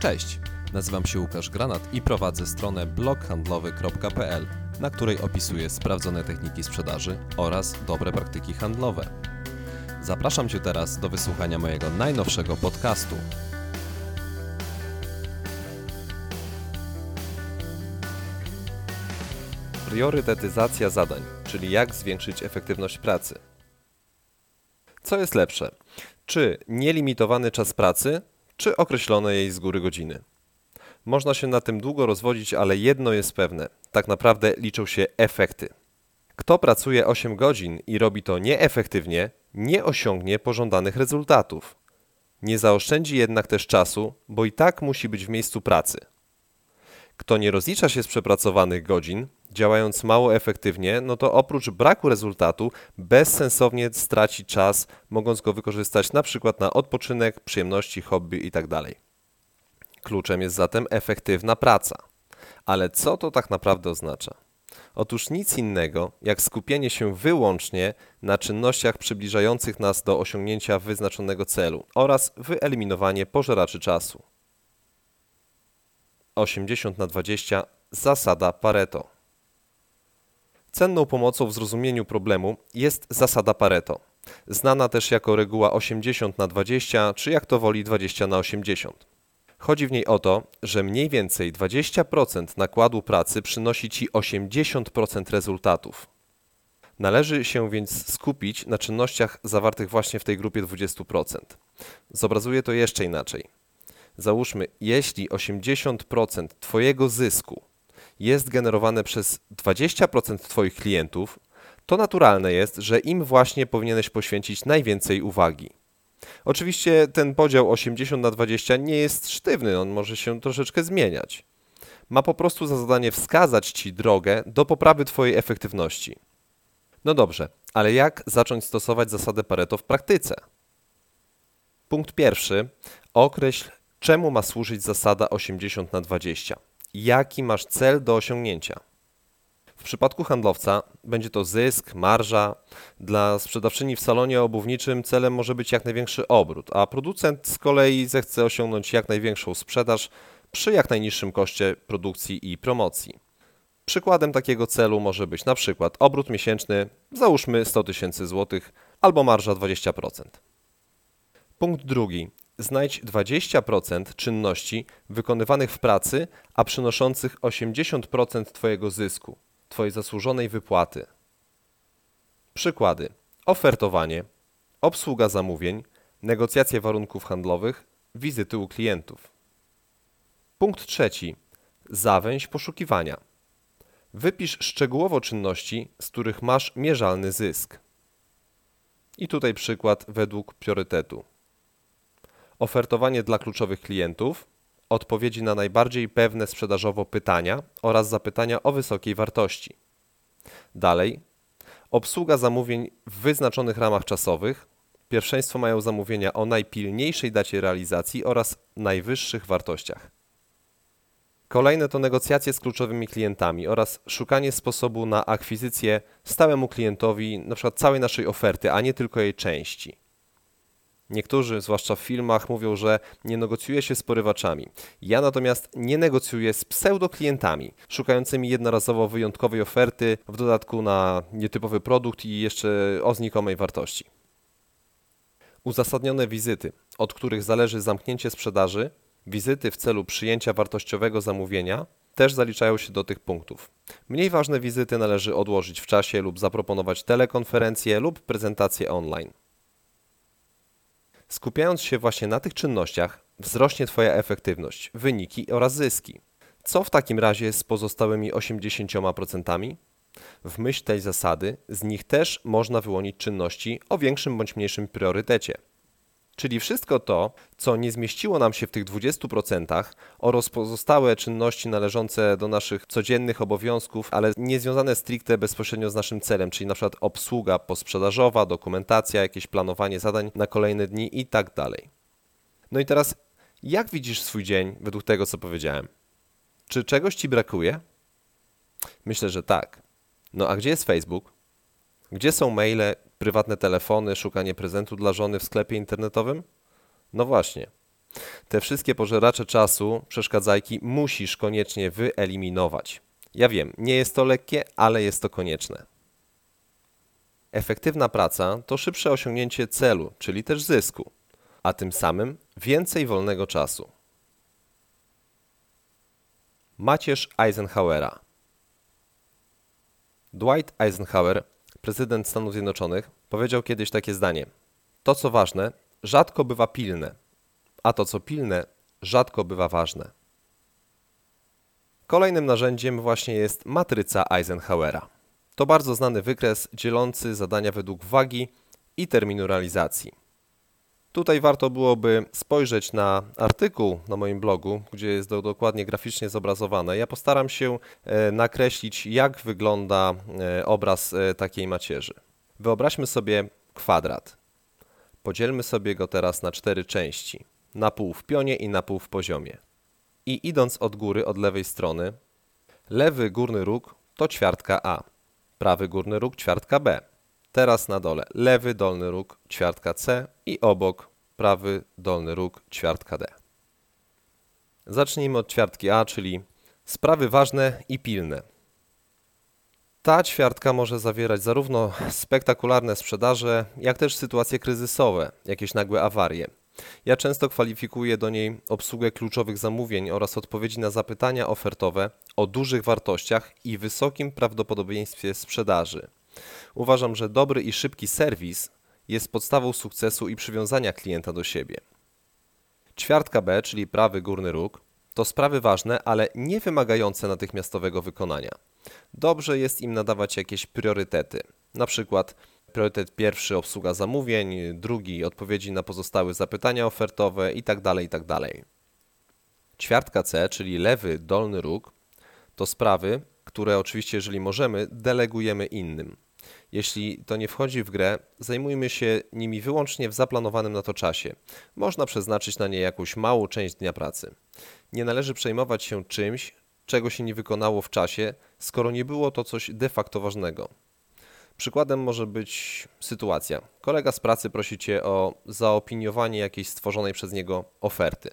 Cześć, nazywam się Łukasz Granat i prowadzę stronę bloghandlowy.pl, na której opisuję sprawdzone techniki sprzedaży oraz dobre praktyki handlowe. Zapraszam Cię teraz do wysłuchania mojego najnowszego podcastu. Priorytetyzacja zadań, czyli jak zwiększyć efektywność pracy. Co jest lepsze? Czy nielimitowany czas pracy, czy określone jej z góry godziny? Można się na tym długo rozwodzić, ale jedno jest pewne: tak naprawdę liczą się efekty. Kto pracuje 8 godzin i robi to nieefektywnie, nie osiągnie pożądanych rezultatów. Nie zaoszczędzi jednak też czasu, bo i tak musi być w miejscu pracy. Kto nie rozlicza się z przepracowanych godzin, działając mało efektywnie, no to oprócz braku rezultatu bezsensownie straci czas, mogąc go wykorzystać na przykład na odpoczynek, przyjemności, hobby itd. Kluczem jest zatem efektywna praca. Ale co to tak naprawdę oznacza? Otóż nic innego, jak skupienie się wyłącznie na czynnościach przybliżających nas do osiągnięcia wyznaczonego celu oraz wyeliminowanie pożeraczy czasu. 80 na 20 zasada Pareto. Cenną pomocą w zrozumieniu problemu jest zasada Pareto, znana też jako reguła 80 na 20, czy jak to woli 20 na 80. Chodzi w niej o to, że mniej więcej 20% nakładu pracy przynosi Ci 80% rezultatów. Należy się więc skupić na czynnościach zawartych właśnie w tej grupie 20%. Zobrazuję to jeszcze inaczej. Załóżmy, jeśli 80% Twojego zysku jest generowane przez 20% Twoich klientów, to naturalne jest, że im właśnie powinieneś poświęcić najwięcej uwagi. Oczywiście ten podział 80 na 20 nie jest sztywny, on może się troszeczkę zmieniać. Ma po prostu za zadanie wskazać Ci drogę do poprawy Twojej efektywności. No dobrze, ale jak zacząć stosować zasadę Pareto w praktyce? Punkt pierwszy. Określ, czemu ma służyć zasada 80 na 20. Jaki masz cel do osiągnięcia? W przypadku handlowca będzie to zysk, marża. Dla sprzedawczyni w salonie obuwniczym celem może być jak największy obrót, a producent z kolei zechce osiągnąć jak największą sprzedaż przy jak najniższym koszcie produkcji i promocji. Przykładem takiego celu może być na przykład obrót miesięczny, załóżmy 100 tysięcy złotych, albo marża 20%. Punkt drugi. Znajdź 20% czynności wykonywanych w pracy, a przynoszących 80% Twojego zysku. Twojej zasłużonej wypłaty. Przykłady: ofertowanie, obsługa zamówień, negocjacje warunków handlowych, wizyty u klientów. Punkt trzeci. Zawęź poszukiwania. Wypisz szczegółowo czynności, z których masz mierzalny zysk. I tutaj przykład według priorytetu. Ofertowanie dla kluczowych klientów, odpowiedzi na najbardziej pewne sprzedażowo pytania oraz zapytania o wysokiej wartości. Dalej, obsługa zamówień w wyznaczonych ramach czasowych. Pierwszeństwo mają zamówienia o najpilniejszej dacie realizacji oraz najwyższych wartościach. Kolejne to negocjacje z kluczowymi klientami oraz szukanie sposobu na akwizycję stałemu klientowi np. całej naszej oferty, a nie tylko jej części. Niektórzy, zwłaszcza w filmach, mówią, że nie negocjuje się z porywaczami. Ja natomiast nie negocjuję z pseudoklientami, szukającymi jednorazowo wyjątkowej oferty, w dodatku na nietypowy produkt i jeszcze o znikomej wartości. Uzasadnione wizyty, od których zależy zamknięcie sprzedaży, wizyty w celu przyjęcia wartościowego zamówienia, też zaliczają się do tych punktów. Mniej ważne wizyty należy odłożyć w czasie lub zaproponować telekonferencję lub prezentację online. Skupiając się właśnie na tych czynnościach, wzrośnie Twoja efektywność, wyniki oraz zyski. Co w takim razie z pozostałymi 80%? W myśl tej zasady z nich też można wyłonić czynności o większym bądź mniejszym priorytecie. Czyli wszystko to, co nie zmieściło nam się w tych 20% oraz pozostałe czynności należące do naszych codziennych obowiązków, ale nie związane stricte bezpośrednio z naszym celem, czyli na przykład obsługa posprzedażowa, dokumentacja, jakieś planowanie zadań na kolejne dni i tak dalej. No i teraz, jak widzisz swój dzień według tego, co powiedziałem? Czy czegoś ci brakuje? Myślę, że tak. No a gdzie jest Facebook? Gdzie są maile, prywatne telefony, szukanie prezentu dla żony w sklepie internetowym? No właśnie. Te wszystkie pożeracze czasu, przeszkadzajki musisz koniecznie wyeliminować. Ja wiem, nie jest to lekkie, ale jest to konieczne. Efektywna praca to szybsze osiągnięcie celu, czyli też zysku, a tym samym więcej wolnego czasu. Macierz Eisenhowera Dwight Eisenhower, prezydent Stanów Zjednoczonych, powiedział kiedyś takie zdanie: To, co ważne, rzadko bywa pilne, a to, co pilne, rzadko bywa ważne. Kolejnym narzędziem właśnie jest matryca Eisenhowera. To bardzo znany wykres dzielący zadania według wagi i terminu realizacji. Tutaj warto byłoby spojrzeć na artykuł na moim blogu, gdzie jest to dokładnie graficznie zobrazowane. Ja postaram się e, nakreślić, jak wygląda e, obraz e, takiej macierzy. Wyobraźmy sobie kwadrat. Podzielmy sobie go teraz na cztery części. Na pół w pionie i na pół w poziomie. I idąc od góry, od lewej strony, lewy górny róg to ćwiartka A, prawy górny róg ćwiartka B. Teraz na dole lewy dolny róg ćwiartka C i obok prawy dolny róg ćwiartka D. Zacznijmy od ćwiartki A, czyli sprawy ważne i pilne. Ta ćwiartka może zawierać zarówno spektakularne sprzedaże, jak też sytuacje kryzysowe, jakieś nagłe awarie. Ja często kwalifikuję do niej obsługę kluczowych zamówień oraz odpowiedzi na zapytania ofertowe o dużych wartościach i wysokim prawdopodobieństwie sprzedaży. Uważam, że dobry i szybki serwis jest podstawą sukcesu i przywiązania klienta do siebie. Ćwiartka B, czyli prawy górny róg, to sprawy ważne, ale nie wymagające natychmiastowego wykonania. Dobrze jest im nadawać jakieś priorytety, na przykład priorytet pierwszy obsługa zamówień, drugi odpowiedzi na pozostałe zapytania ofertowe itd. Tak itd. Tak Ćwiartka C, czyli lewy dolny róg, to sprawy, które oczywiście, jeżeli możemy, delegujemy innym. Jeśli to nie wchodzi w grę, zajmujmy się nimi wyłącznie w zaplanowanym na to czasie. Można przeznaczyć na nie jakąś małą część dnia pracy. Nie należy przejmować się czymś, czego się nie wykonało w czasie, skoro nie było to coś de facto ważnego. Przykładem może być sytuacja. Kolega z pracy prosi cię o zaopiniowanie jakiejś stworzonej przez niego oferty.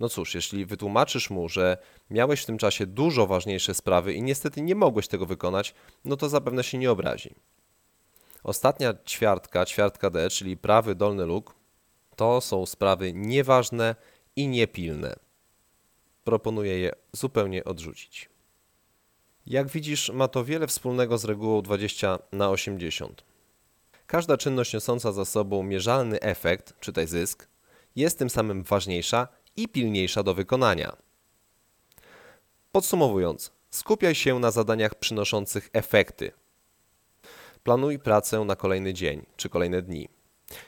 No cóż, jeśli wytłumaczysz mu, że miałeś w tym czasie dużo ważniejsze sprawy i niestety nie mogłeś tego wykonać, no to zapewne się nie obrazi. Ostatnia ćwiartka, ćwiartka D, czyli prawy dolny luk, to są sprawy nieważne i niepilne. Proponuję je zupełnie odrzucić. Jak widzisz, ma to wiele wspólnego z regułą 20 na 80. Każda czynność niosąca za sobą mierzalny efekt, czytaj zysk, jest tym samym ważniejsza i pilniejsza do wykonania. Podsumowując, skupiaj się na zadaniach przynoszących efekty. Planuj pracę na kolejny dzień czy kolejne dni.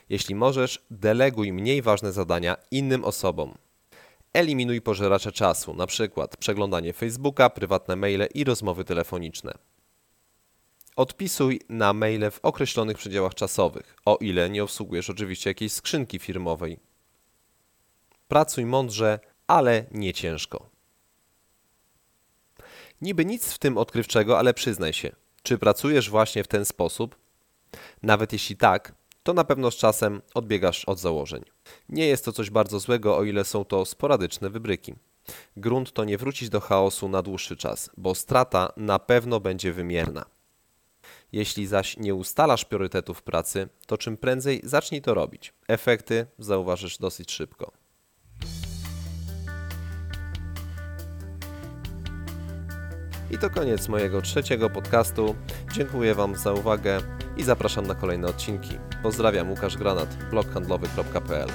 Jeśli możesz, deleguj mniej ważne zadania innym osobom. Eliminuj pożeracze czasu, np. przeglądanie Facebooka, prywatne maile i rozmowy telefoniczne. Odpisuj na maile w określonych przedziałach czasowych, o ile nie obsługujesz oczywiście jakiejś skrzynki firmowej. Pracuj mądrze, ale nie ciężko. Niby nic w tym odkrywczego, ale przyznaj się, czy pracujesz właśnie w ten sposób? Nawet jeśli tak, to na pewno z czasem odbiegasz od założeń. Nie jest to coś bardzo złego, o ile są to sporadyczne wybryki. Grunt to nie wrócić do chaosu na dłuższy czas, bo strata na pewno będzie wymierna. Jeśli zaś nie ustalasz priorytetów pracy, to czym prędzej zacznij to robić. Efekty zauważysz dosyć szybko. I to koniec mojego trzeciego podcastu. Dziękuję Wam za uwagę i zapraszam na kolejne odcinki. Pozdrawiam, Łukasz Granat, bloghandlowy.pl